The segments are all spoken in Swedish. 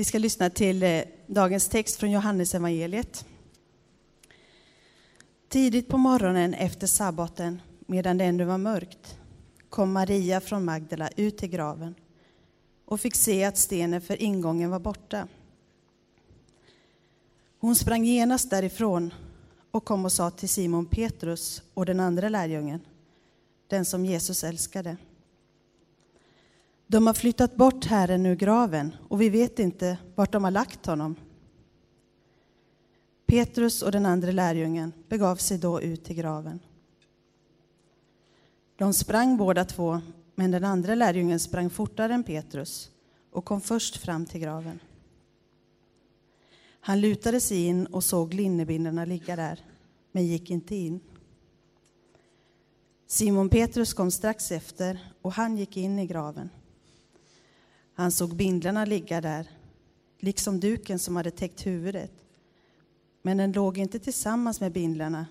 Vi ska lyssna till eh, dagens text från Johannes evangeliet. Tidigt på morgonen efter sabbaten, medan det ännu var mörkt, kom Maria från Magdala ut till graven och fick se att stenen för ingången var borta. Hon sprang genast därifrån och kom och sa till Simon Petrus och den andra lärjungen, den som Jesus älskade. De har flyttat bort Herren ur graven och vi vet inte vart de har lagt honom. Petrus och den andra lärjungen begav sig då ut till graven. De sprang båda två, men den andra lärjungen sprang fortare än Petrus och kom först fram till graven. Han lutade sig in och såg linnebindlarna ligga där, men gick inte in. Simon Petrus kom strax efter och han gick in i graven. Han såg bindlarna ligga där, liksom duken som hade täckt huvudet. Men den låg inte tillsammans med bindlarna,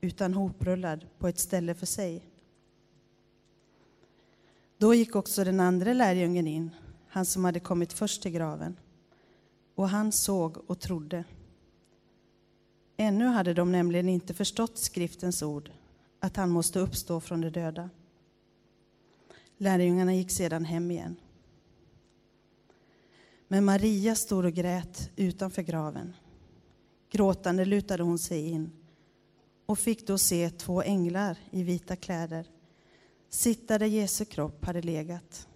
utan hoprullad på ett ställe för sig. Då gick också den andra lärjungen in, han som hade kommit först till graven. Och han såg och trodde. Ännu hade de nämligen inte förstått skriftens ord, att han måste uppstå från de döda. Lärjungarna gick sedan hem igen. Men Maria stod och grät utanför graven. Gråtande lutade hon sig in och fick då se två änglar i vita kläder sitta där Jesu kropp hade legat,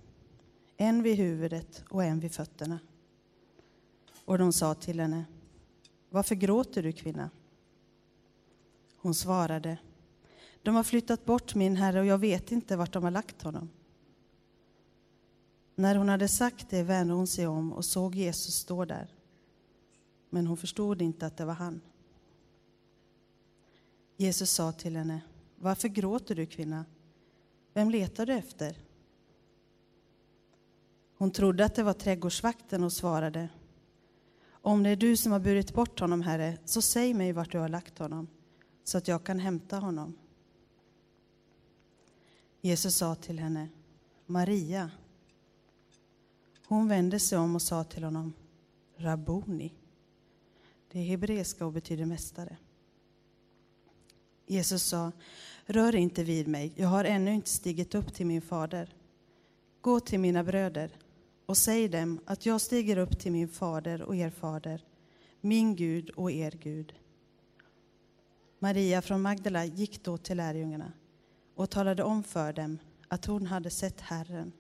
en vid huvudet och en vid fötterna. Och de sa till henne, varför gråter du kvinna? Hon svarade, de har flyttat bort min herre och jag vet inte vart de har lagt honom. När hon hade sagt det vände hon sig om och såg Jesus stå där. Men hon förstod inte att det var han. Jesus sa till henne, varför gråter du kvinna? Vem letar du efter? Hon trodde att det var trädgårdsvakten och svarade, om det är du som har burit bort honom, Herre, så säg mig vart du har lagt honom, så att jag kan hämta honom. Jesus sa till henne, Maria. Hon vände sig om och sa till honom, Rabuni. Det är hebreiska och betyder mästare. Jesus sa, rör inte vid mig, jag har ännu inte stigit upp till min fader. Gå till mina bröder och säg dem att jag stiger upp till min fader och er fader, min Gud och er Gud. Maria från Magdala gick då till lärjungarna och talade om för dem att hon hade sett Herren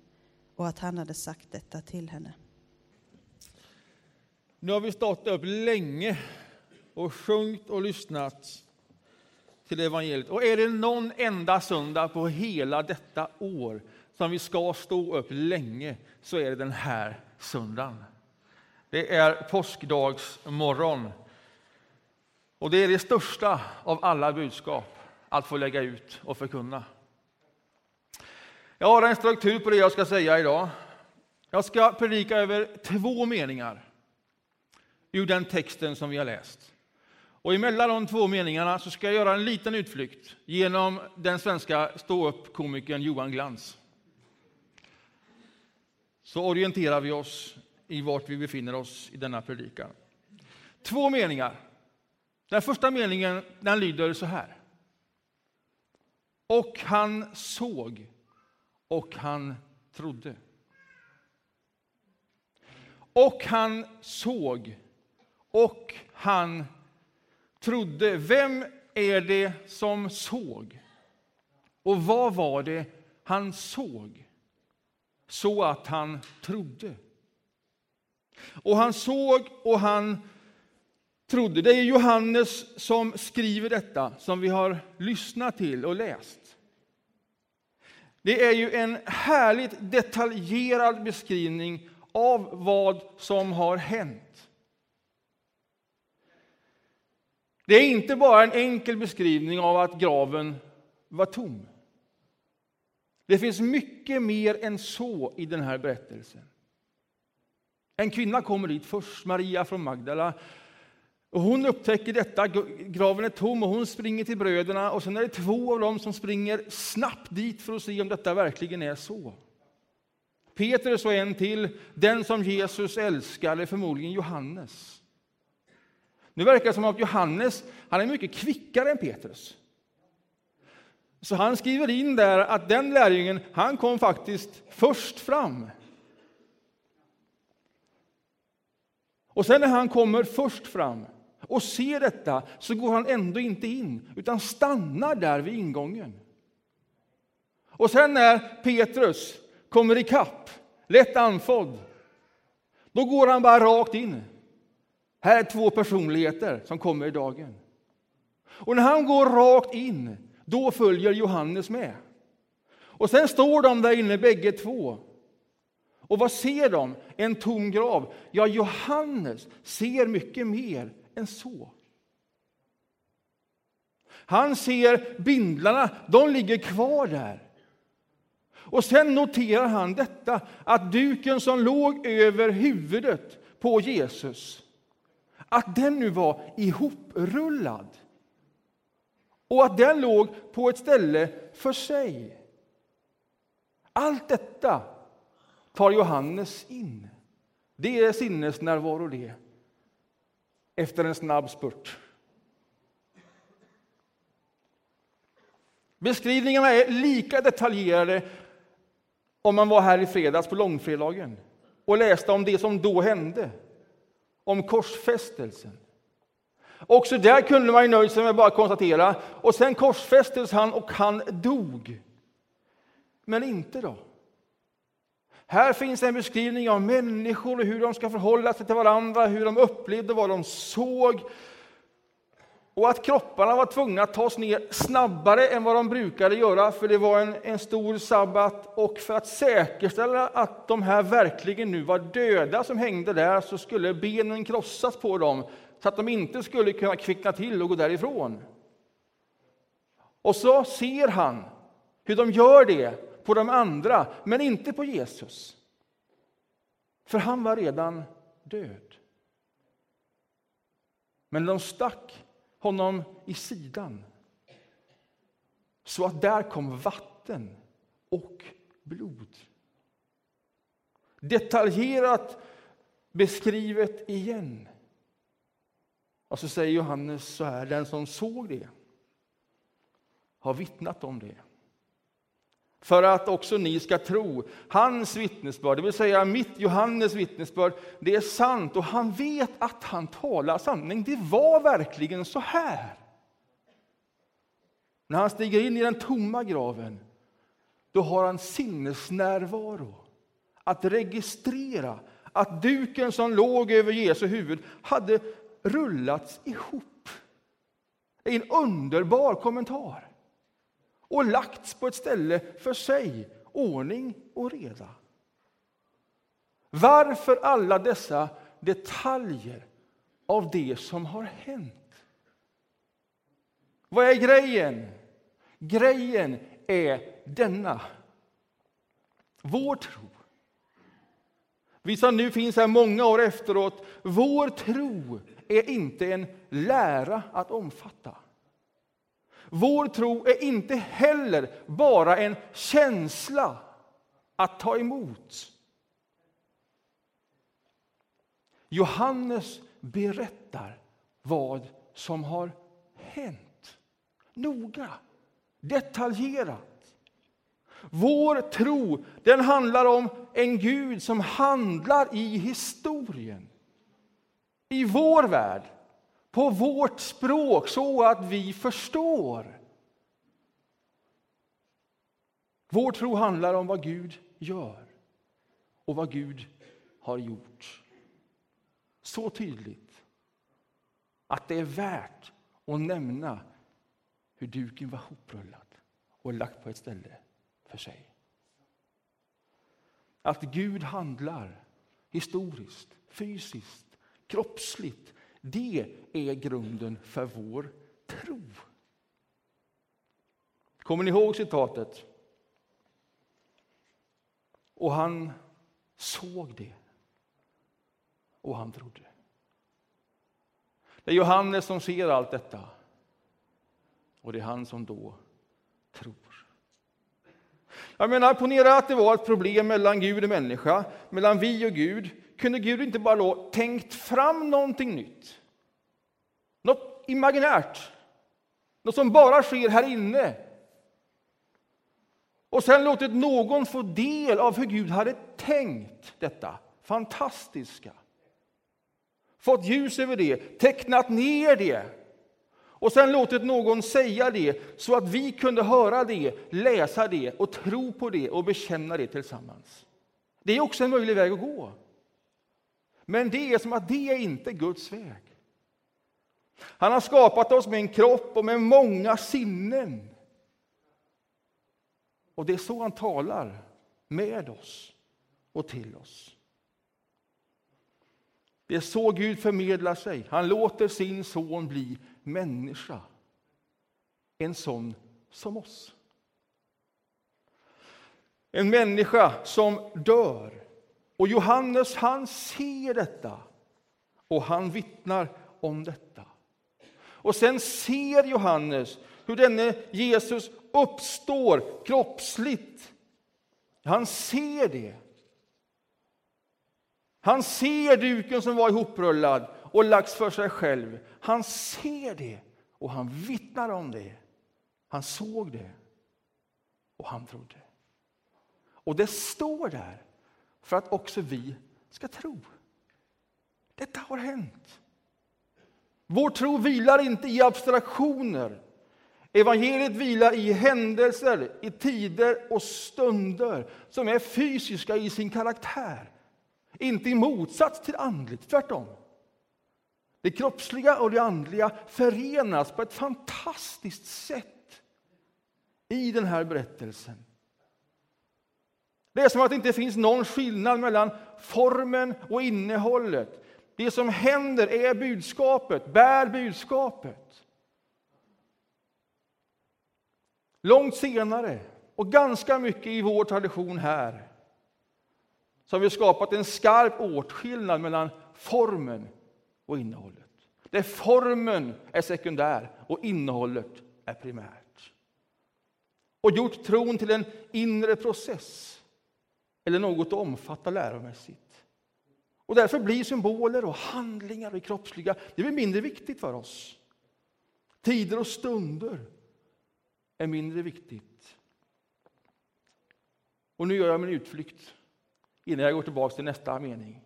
och att han hade sagt detta till henne. Nu har vi stått upp länge och sjungit och lyssnat till evangeliet. Och är det någon enda söndag på hela detta år som vi ska stå upp länge så är det den här söndagen. Det är påskdagsmorgon. Och det är det största av alla budskap att få lägga ut och förkunna. Jag har en struktur på det jag ska säga idag. Jag ska predika över två meningar ur den texten som vi har läst. Och emellan de två meningarna så ska jag göra en liten utflykt genom den svenska ståuppkomikern Johan Glans. Så orienterar vi oss i vart vi befinner oss i denna predikan. Två meningar. Den första meningen den lyder så här. Och han såg och han trodde. Och han såg och han trodde. Vem är det som såg? Och vad var det han såg? Så att han trodde. Och han såg och han trodde. Det är Johannes som skriver detta, som vi har lyssnat till och läst. Det är ju en härligt detaljerad beskrivning av vad som har hänt. Det är inte bara en enkel beskrivning av att graven var tom. Det finns mycket mer än så i den här berättelsen. En kvinna kommer dit först, Maria från Magdala. Och hon upptäcker detta, graven är tom och hon springer till bröderna och sen är det två av dem som springer snabbt dit för att se om detta verkligen är så. Petrus och en till, den som Jesus älskar, är förmodligen Johannes. Nu verkar det som att Johannes han är mycket kvickare än Petrus. Så han skriver in där att den lärjungen, han kom faktiskt först fram. Och sen när han kommer först fram och ser detta så går han ändå inte in, utan stannar där vid ingången. Och sen när Petrus kommer ikapp, lätt andfådd, då går han bara rakt in. Här är två personligheter som kommer i dagen. Och när han går rakt in, då följer Johannes med. Och sen står de där inne bägge två. Och vad ser de? En tom grav. Ja, Johannes ser mycket mer än så. Han ser bindlarna, de ligger kvar där. Och sen noterar han detta, att duken som låg över huvudet på Jesus, att den nu var ihoprullad. Och att den låg på ett ställe för sig. Allt detta tar Johannes in. Det är sinnesnärvaro det, efter en snabb spurt. Beskrivningarna är lika detaljerade om man var här i fredags på långfredagen och läste om det som då hände, om korsfästelsen. Också där kunde man ju nöjt sig med bara konstatera, och sen korsfästes han och han dog. Men inte då. Här finns en beskrivning av människor och hur de ska förhålla sig till varandra, hur de upplevde vad de såg. Och att kropparna var tvungna att tas ner snabbare än vad de brukade göra, för det var en, en stor sabbat. Och för att säkerställa att de här verkligen nu var döda som hängde där, så skulle benen krossas på dem, så att de inte skulle kunna kvickna till och gå därifrån. Och så ser han hur de gör det på de andra, men inte på Jesus. För han var redan död. Men de stack honom i sidan så att där kom vatten och blod. Detaljerat beskrivet igen. Och så säger Johannes så här, den som såg det har vittnat om det för att också ni ska tro. Hans vittnesbörd, det vill säga mitt Johannes vittnesbörd, det är sant och han vet att han talar sanning. Det var verkligen så här. När han stiger in i den tomma graven, då har han sinnesnärvaro att registrera att duken som låg över Jesu huvud hade rullats ihop. En underbar kommentar och lagts på ett ställe för sig. Ordning och reda. Varför alla dessa detaljer av det som har hänt? Vad är grejen? Grejen är denna. Vår tro. Vi som nu finns här många år efteråt, vår tro är inte en lära att omfatta. Vår tro är inte heller bara en känsla att ta emot. Johannes berättar vad som har hänt. Noga, detaljerat. Vår tro den handlar om en Gud som handlar i historien. I vår värld på vårt språk så att vi förstår. Vår tro handlar om vad Gud gör och vad Gud har gjort. Så tydligt att det är värt att nämna hur duken var hoprullad och lagt på ett ställe för sig. Att Gud handlar historiskt, fysiskt, kroppsligt det är grunden för vår tro. Kommer ni ihåg citatet? Och han såg det. Och han trodde. Det är Johannes som ser allt detta. Och det är han som då tror. Jag menar, ponera att det var ett problem mellan Gud och människa, mellan vi och Gud. Kunde Gud inte bara då tänkt fram någonting nytt? Något imaginärt, något som bara sker här inne. Och sen låtit någon få del av hur Gud hade tänkt detta fantastiska. Fått ljus över det, tecknat ner det och sen låtit någon säga det så att vi kunde höra det, läsa det och tro på det och bekänna det tillsammans. Det är också en möjlig väg att gå. Men det är som att det är inte Guds väg. Han har skapat oss med en kropp och med många sinnen. Och det är så han talar med oss och till oss. Det är så Gud förmedlar sig. Han låter sin son bli människa. En sån som oss. En människa som dör. Och Johannes han ser detta och han vittnar om detta. Och sen ser Johannes hur denne Jesus uppstår kroppsligt. Han ser det. Han ser duken som var ihoprullad och lagts för sig själv. Han ser det och han vittnar om det. Han såg det och han trodde. Och det står där för att också vi ska tro. Detta har hänt. Vår tro vilar inte i abstraktioner. Evangeliet vilar i händelser, i tider och stunder som är fysiska i sin karaktär. Inte i motsats till andligt, tvärtom. Det kroppsliga och det andliga förenas på ett fantastiskt sätt i den här berättelsen. Det är som att det inte finns någon skillnad mellan formen och innehållet. Det som händer är budskapet, bär budskapet. Långt senare, och ganska mycket i vår tradition här, så har vi skapat en skarp åtskillnad mellan formen och innehållet. Där formen är sekundär och innehållet är primärt. Och gjort tron till en inre process eller något att omfatta läromässigt. Och därför blir symboler och handlingar och kroppsliga det blir mindre viktigt för oss. Tider och stunder är mindre viktigt. Och nu gör jag min utflykt innan jag går tillbaka till nästa mening.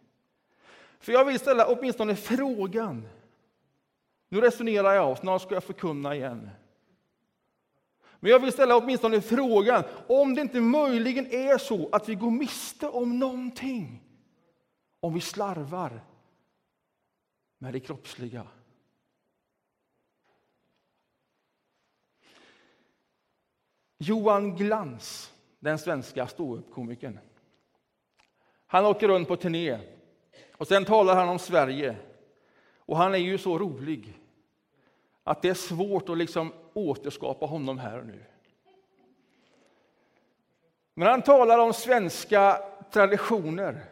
För jag vill ställa åtminstone frågan. Nu resonerar jag snart ska jag förkunna igen. Men jag vill ställa åtminstone frågan om det inte möjligen är så att vi går miste om någonting om vi slarvar med det kroppsliga. Johan Glans, den svenska ståuppkomikern. Han åker runt på turné och sen talar han om Sverige. Och han är ju så rolig att det är svårt att liksom återskapa honom här och nu. Men han talar om svenska traditioner.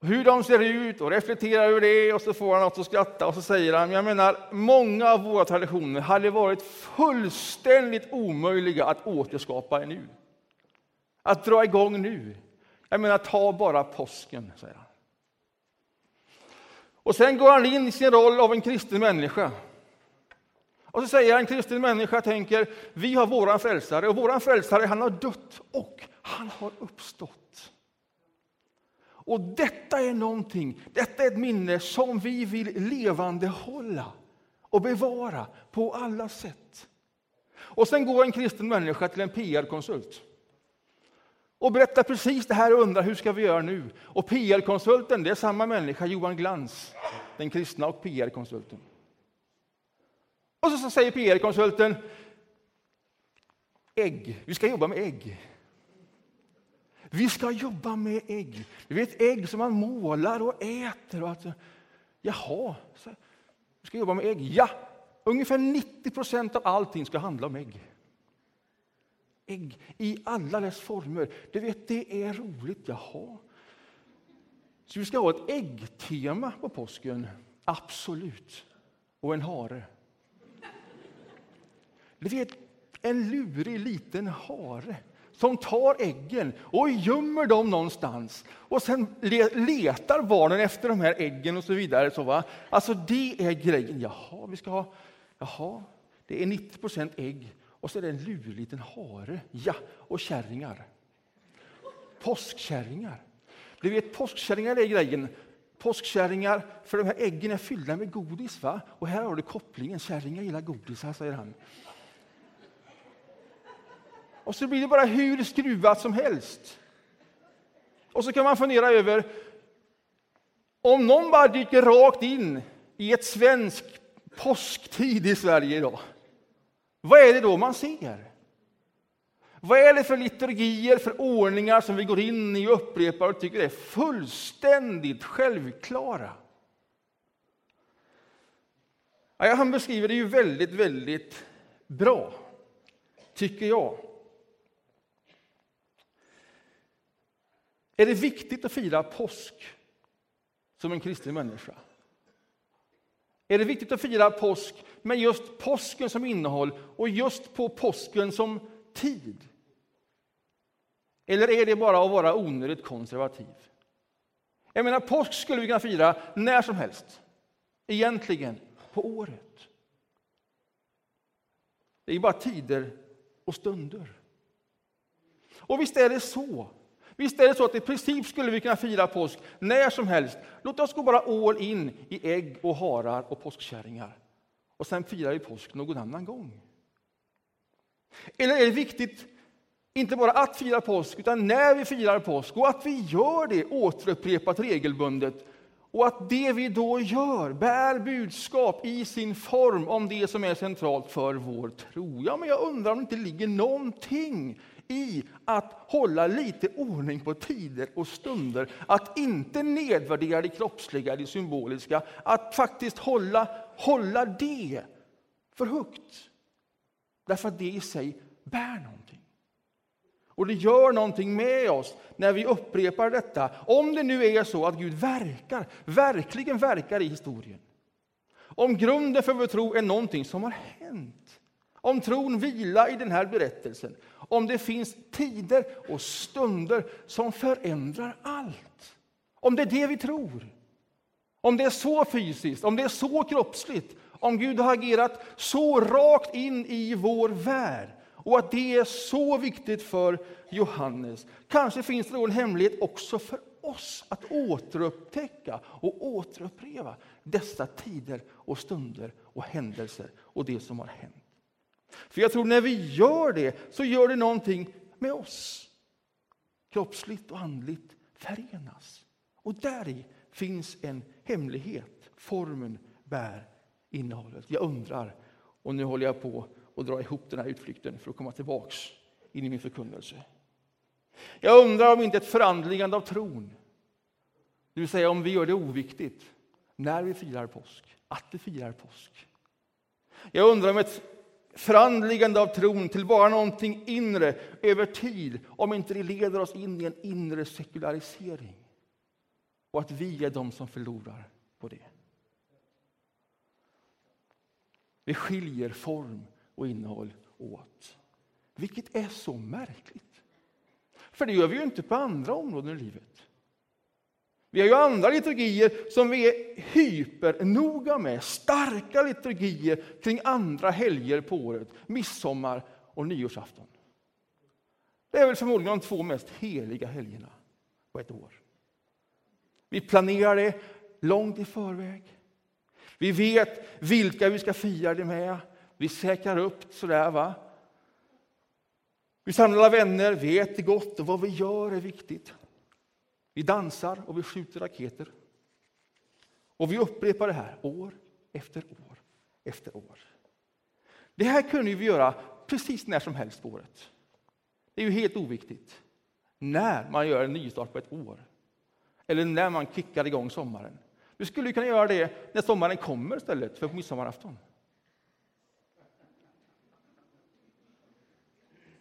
Hur de ser ut och reflekterar över det och så får han något att skratta och så säger han, jag menar många av våra traditioner hade varit fullständigt omöjliga att återskapa nu. Att dra igång nu. Jag menar, ta bara påsken, säger han. Och sen går han in i sin roll av en kristen människa. Och så säger en kristen människa tänker, vi har våran frälsare och våran frälsare han har dött och han har uppstått. Och detta är någonting, detta är ett minne som vi vill levande hålla och bevara på alla sätt. Och sen går en kristen människa till en PR-konsult och berättar precis det här och undrar hur ska vi göra nu? Och PR-konsulten, det är samma människa, Johan Glans, den kristna och PR-konsulten. Och så säger PR-konsulten, ägg, vi ska jobba med ägg. Vi ska jobba med ägg. Du vet ägg som man målar och äter. Och att, jaha, så, vi ska jobba med ägg. Ja, ungefär 90 procent av allting ska handla om ägg ägg i alla dess former. Du vet, det är roligt. Jaha. Så vi ska ha ett äggtema på påsken? Absolut. Och en hare. Du vet, En lurig liten hare som tar äggen och gömmer dem någonstans. Och sen letar barnen efter de här äggen och så vidare. Så va? Alltså det är grejen. Jaha, vi ska ha, jaha, det är 90 procent ägg och så är det en lurig liten hare. Ja, och kärringar. Påskkärringar. Du vet, påskkärringar är grejen. Påskkärringar, för de här äggen är fyllda med godis. va? Och här har du kopplingen, kärringar gillar godis, här säger han. Och så blir det bara hur skruvat som helst. Och så kan man fundera över om någon bara dyker rakt in i ett svensk påsktid i Sverige idag. Vad är det då man ser? Vad är det för liturgier, för ordningar som vi går in i och upprepar och tycker är fullständigt självklara? Ja, han beskriver det ju väldigt, väldigt bra, tycker jag. Är det viktigt att fira påsk som en kristen människa? Är det viktigt att fira påsk med just påsken som innehåll och just på påsken som tid? Eller är det bara att vara onödigt konservativ? Jag menar, påsk skulle vi kunna fira när som helst. Egentligen på året. Det är bara tider och stunder. Och visst är det så Visst är det så att i princip skulle vi kunna fira påsk när som helst. Låt oss gå bara all in i ägg och harar och påskkärringar. Och sen firar vi påsk någon annan gång. Eller är det viktigt, inte bara att fira påsk, utan när vi firar påsk och att vi gör det återupprepat regelbundet och att det vi då gör bär budskap i sin form om det som är centralt för vår tro. Ja, men jag undrar om det inte ligger någonting i att hålla lite ordning på tider och stunder. Att inte nedvärdera det kroppsliga, det symboliska. Att faktiskt hålla, hålla det för högt. Därför att det i sig bär någonting. Och det gör någonting med oss när vi upprepar detta. Om det nu är så att Gud verkar, verkligen verkar i historien. Om grunden för vår tro är någonting som har hänt. Om tron vilar i den här berättelsen om det finns tider och stunder som förändrar allt. Om det är det vi tror. Om det är så fysiskt, om det är så kroppsligt, om Gud har agerat så rakt in i vår värld och att det är så viktigt för Johannes. Kanske finns det en hemlighet också för oss att återupptäcka och återuppleva dessa tider och stunder och händelser och det som har hänt. För jag tror när vi gör det så gör det någonting med oss. Kroppsligt och andligt förenas. Och där i finns en hemlighet. Formen bär innehållet. Jag undrar, och nu håller jag på att dra ihop den här utflykten för att komma tillbaks in i min förkunnelse. Jag undrar om inte ett förandligande av tron, det vill säga om vi gör det oviktigt när vi firar påsk, att vi firar påsk. Jag undrar om ett förandligande av tron till bara någonting inre över tid, om inte det leder oss in i en inre sekularisering. Och att vi är de som förlorar på det. Vi skiljer form och innehåll åt. Vilket är så märkligt. För det gör vi ju inte på andra områden i livet. Vi har ju andra liturgier som vi är hypernoga med, starka liturgier kring andra helger på året, midsommar och nyårsafton. Det är väl förmodligen de två mest heliga helgerna på ett år. Vi planerar det långt i förväg. Vi vet vilka vi ska fira det med. Vi säkrar upp sådär. Va? Vi samlar vänner, vet det gott och vad vi gör är viktigt. Vi dansar och vi skjuter raketer. Och vi upprepar det här år efter år efter år. Det här kunde vi göra precis när som helst på året. Det är ju helt oviktigt när man gör en nystart på ett år. Eller när man kickar igång sommaren. Vi skulle kunna göra det när sommaren kommer istället för på midsommarafton.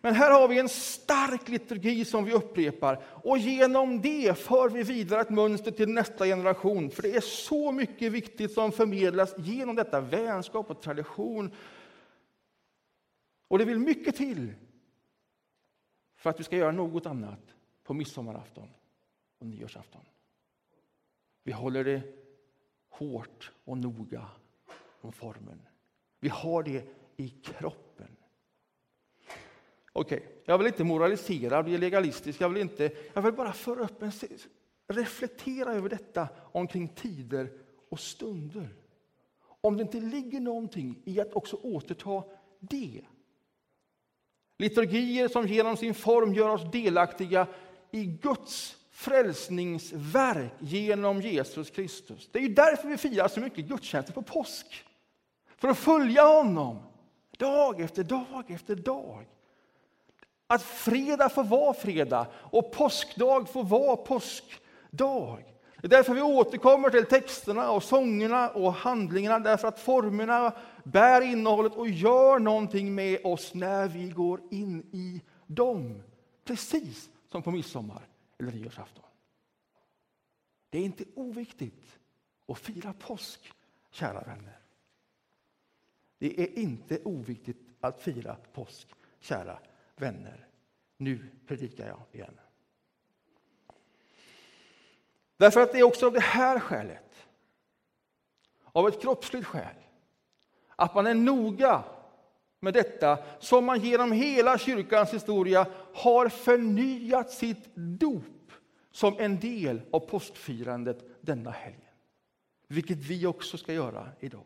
Men här har vi en stark liturgi som vi upprepar och genom det för vi vidare ett mönster till nästa generation. För det är så mycket viktigt som förmedlas genom detta vänskap och tradition. Och det vill mycket till för att vi ska göra något annat på midsommarafton och nyårsafton. Vi håller det hårt och noga om formen. Vi har det i kroppen. Okej, okay. jag vill inte moralisera, bli legalistisk. Jag vill, inte, jag vill bara föra upp en, reflektera över detta omkring tider och stunder. Om det inte ligger någonting i att också återta det. Liturgier som genom sin form gör oss delaktiga i Guds frälsningsverk genom Jesus Kristus. Det är ju därför vi firar så mycket gudstjänster på påsk. För att följa honom dag efter dag efter dag. Att fredag får vara fredag och påskdag får vara påskdag. Det är därför vi återkommer till texterna och sångerna och handlingarna, därför att formerna bär innehållet och gör någonting med oss när vi går in i dem. Precis som på midsommar eller nyårsafton. Det är inte oviktigt att fira påsk, kära vänner. Det är inte oviktigt att fira påsk, kära vänner. Nu predikar jag igen. Därför att det är också av det här skälet, av ett kroppsligt skäl, att man är noga med detta som man genom hela kyrkans historia har förnyat sitt dop som en del av påskfirandet denna helgen. Vilket vi också ska göra idag.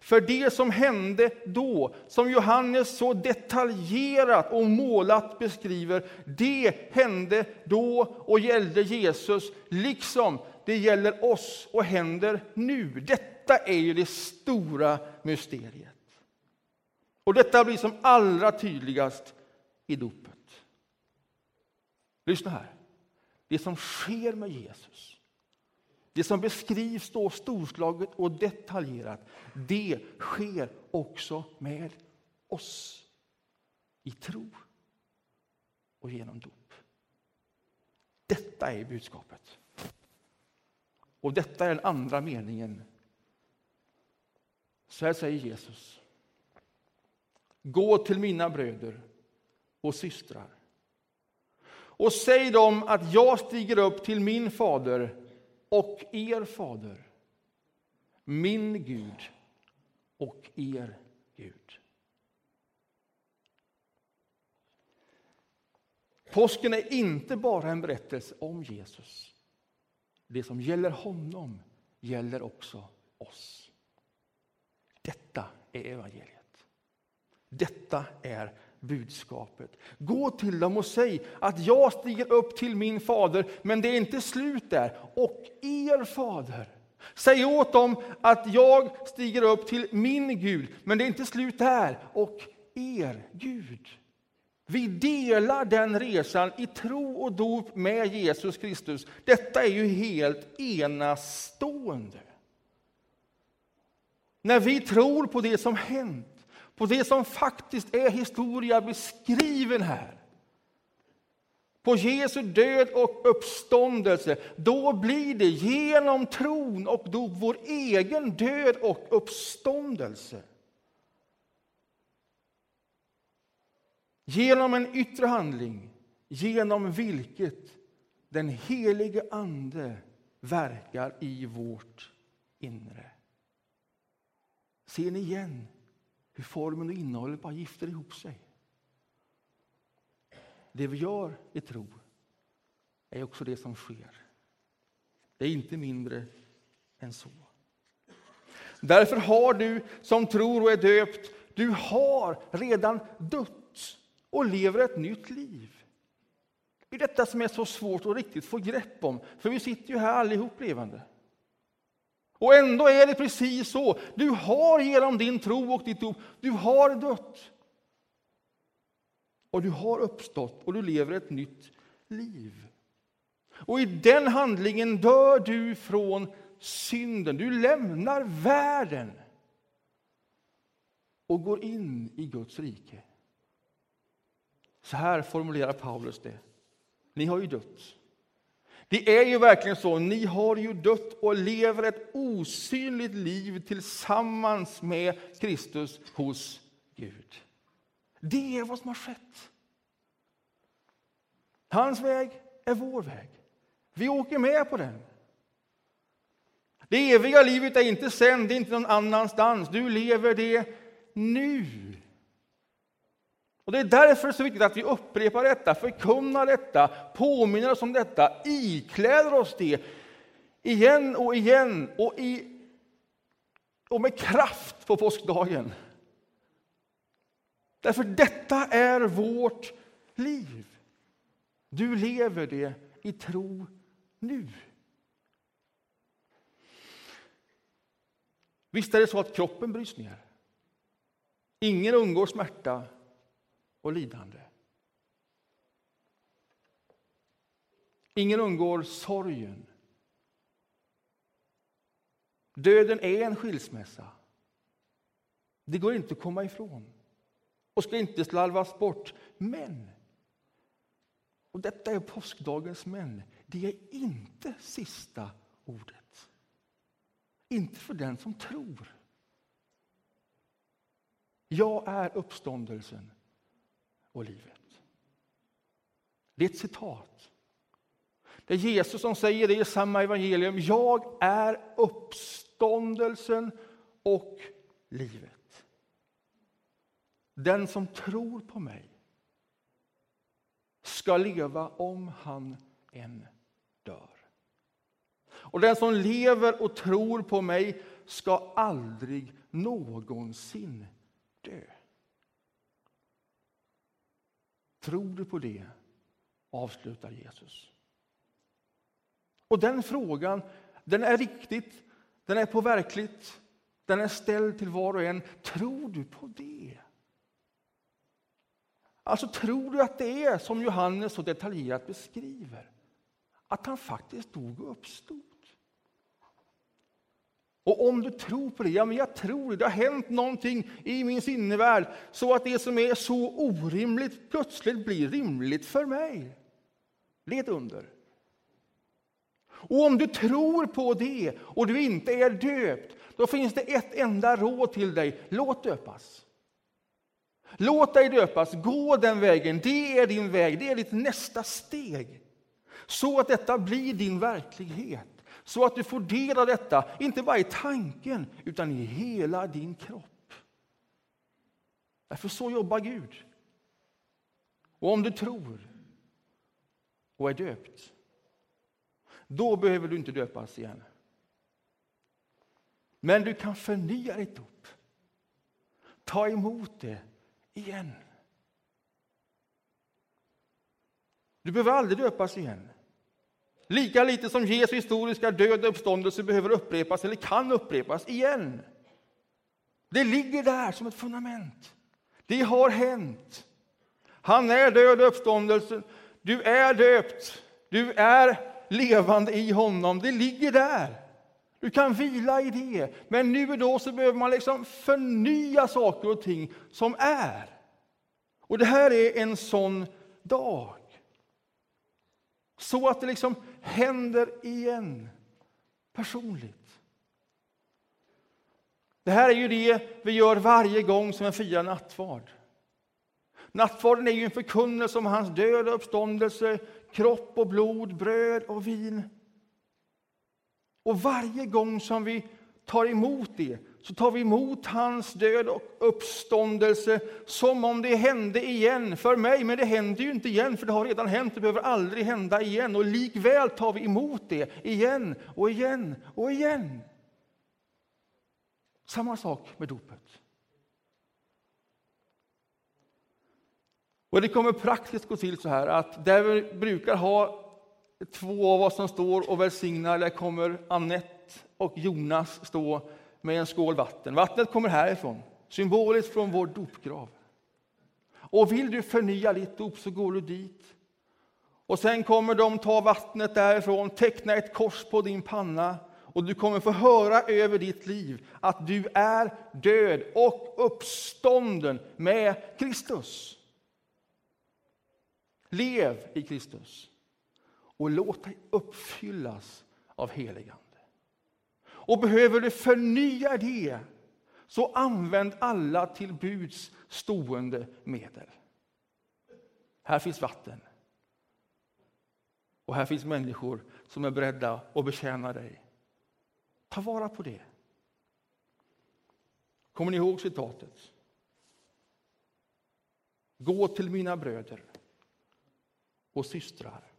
För det som hände då, som Johannes så detaljerat och målat beskriver, det hände då och gällde Jesus, liksom det gäller oss och händer nu. Detta är ju det stora mysteriet. Och detta blir som allra tydligast i dopet. Lyssna här. Det som sker med Jesus det som beskrivs då storslaget och detaljerat, det sker också med oss i tro och genom dop. Detta är budskapet. Och detta är den andra meningen. Så här säger Jesus. Gå till mina bröder och systrar och säg dem att jag stiger upp till min fader och er fader, min Gud och er Gud. Påsken är inte bara en berättelse om Jesus. Det som gäller honom gäller också oss. Detta är evangeliet. Detta är budskapet. Gå till dem och säg att jag stiger upp till min fader, men det är inte slut där. Och er fader. Säg åt dem att jag stiger upp till min Gud, men det är inte slut där. Och er Gud. Vi delar den resan i tro och dop med Jesus Kristus. Detta är ju helt enastående. När vi tror på det som hänt på det som faktiskt är historia beskriven här. På Jesu död och uppståndelse, då blir det genom tron och då vår egen död och uppståndelse. Genom en yttre handling, genom vilket den helige Ande verkar i vårt inre. Ser ni igen hur formen och innehållet bara gifter ihop sig. Det vi gör i tro är också det som sker. Det är inte mindre än så. Därför har du som tror och är döpt, du har redan dött och lever ett nytt liv. Det är detta som är så svårt att riktigt få grepp om, för vi sitter ju här allihop levande. Och ändå är det precis så. Du har genom din tro och ditt dop, du har dött. Och du har uppstått och du lever ett nytt liv. Och i den handlingen dör du från synden. Du lämnar världen och går in i Guds rike. Så här formulerar Paulus det. Ni har ju dött. Det är ju verkligen så, ni har ju dött och lever ett osynligt liv tillsammans med Kristus hos Gud. Det är vad som har skett. Hans väg är vår väg. Vi åker med på den. Det eviga livet är inte sen, det är inte någon annanstans. Du lever det nu. Och Det är därför så viktigt att vi upprepar detta, förkunnar detta, påminner oss om detta, ikläder oss det igen och igen och, i, och med kraft på påskdagen. Därför detta är vårt liv. Du lever det i tro nu. Visst är det så att kroppen bryts ner. Ingen undgår smärta och lidande. Ingen undgår sorgen. Döden är en skilsmässa. Det går inte att komma ifrån och ska inte slarvas bort. Men, och detta är påskdagens men, det är inte sista ordet. Inte för den som tror. Jag är uppståndelsen och livet. Det är ett citat. Det är Jesus som säger det i samma evangelium. Jag är uppståndelsen och livet. Den som tror på mig ska leva om han än dör. Och den som lever och tror på mig ska aldrig någonsin dö. Tror du på det? avslutar Jesus. Och den frågan, den är riktigt, den är på verkligt, den är ställd till var och en. Tror du på det? Alltså, tror du att det är som Johannes så detaljerat beskriver? Att han faktiskt dog och uppstod? Och om du tror på det, ja men jag tror det, det har hänt någonting i min sinnevärld så att det som är så orimligt plötsligt blir rimligt för mig. Det är ett under. Och om du tror på det och du inte är döpt, då finns det ett enda råd till dig. Låt döpas. Låt dig döpas, gå den vägen. Det är din väg, det är ditt nästa steg. Så att detta blir din verklighet. Så att du får del av detta, inte bara i tanken, utan i hela din kropp. Därför så jobbar Gud. Och om du tror och är döpt, då behöver du inte döpas igen. Men du kan förnya ditt dop. Ta emot det igen. Du behöver aldrig döpas igen. Lika lite som Jesu historiska död och uppståndelse behöver upprepas eller kan upprepas igen. Det ligger där som ett fundament. Det har hänt. Han är död och uppståndelsen. Du är döpt. Du är levande i honom. Det ligger där. Du kan vila i det. Men nu och då så behöver man liksom förnya saker och ting som är. Och det här är en sån dag. Så att det liksom händer igen, personligt. Det här är ju det vi gör varje gång som vi firar nattvard. Nattvarden är ju en förkunnelse om hans död och uppståndelse, kropp och blod, bröd och vin. Och varje gång som vi tar emot det så tar vi emot hans död och uppståndelse som om det hände igen för mig. Men det händer ju inte igen, för det har redan hänt. Det behöver aldrig hända igen. Och likväl tar vi emot det igen och igen och igen. Samma sak med dopet. Och Det kommer praktiskt gå till så här att där vi brukar ha två av oss som står och välsignar, där kommer Annette och Jonas stå med en skål vatten. Vattnet kommer härifrån, symboliskt från vår dopgrav. Och vill du förnya ditt dop så går du dit. Och sen kommer de ta vattnet därifrån, teckna ett kors på din panna och du kommer få höra över ditt liv att du är död och uppstånden med Kristus. Lev i Kristus och låt dig uppfyllas av heligan. Och behöver du förnya det Så använd alla till buds stående medel. Här finns vatten. Och här finns människor som är beredda att betjäna dig. Ta vara på det. Kommer ni ihåg citatet? Gå till mina bröder och systrar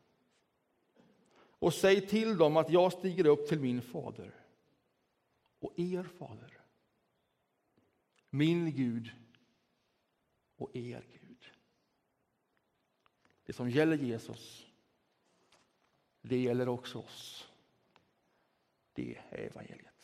och säg till dem att jag stiger upp till min fader och er fader, min Gud och er Gud. Det som gäller Jesus, det gäller också oss. Det är evangeliet.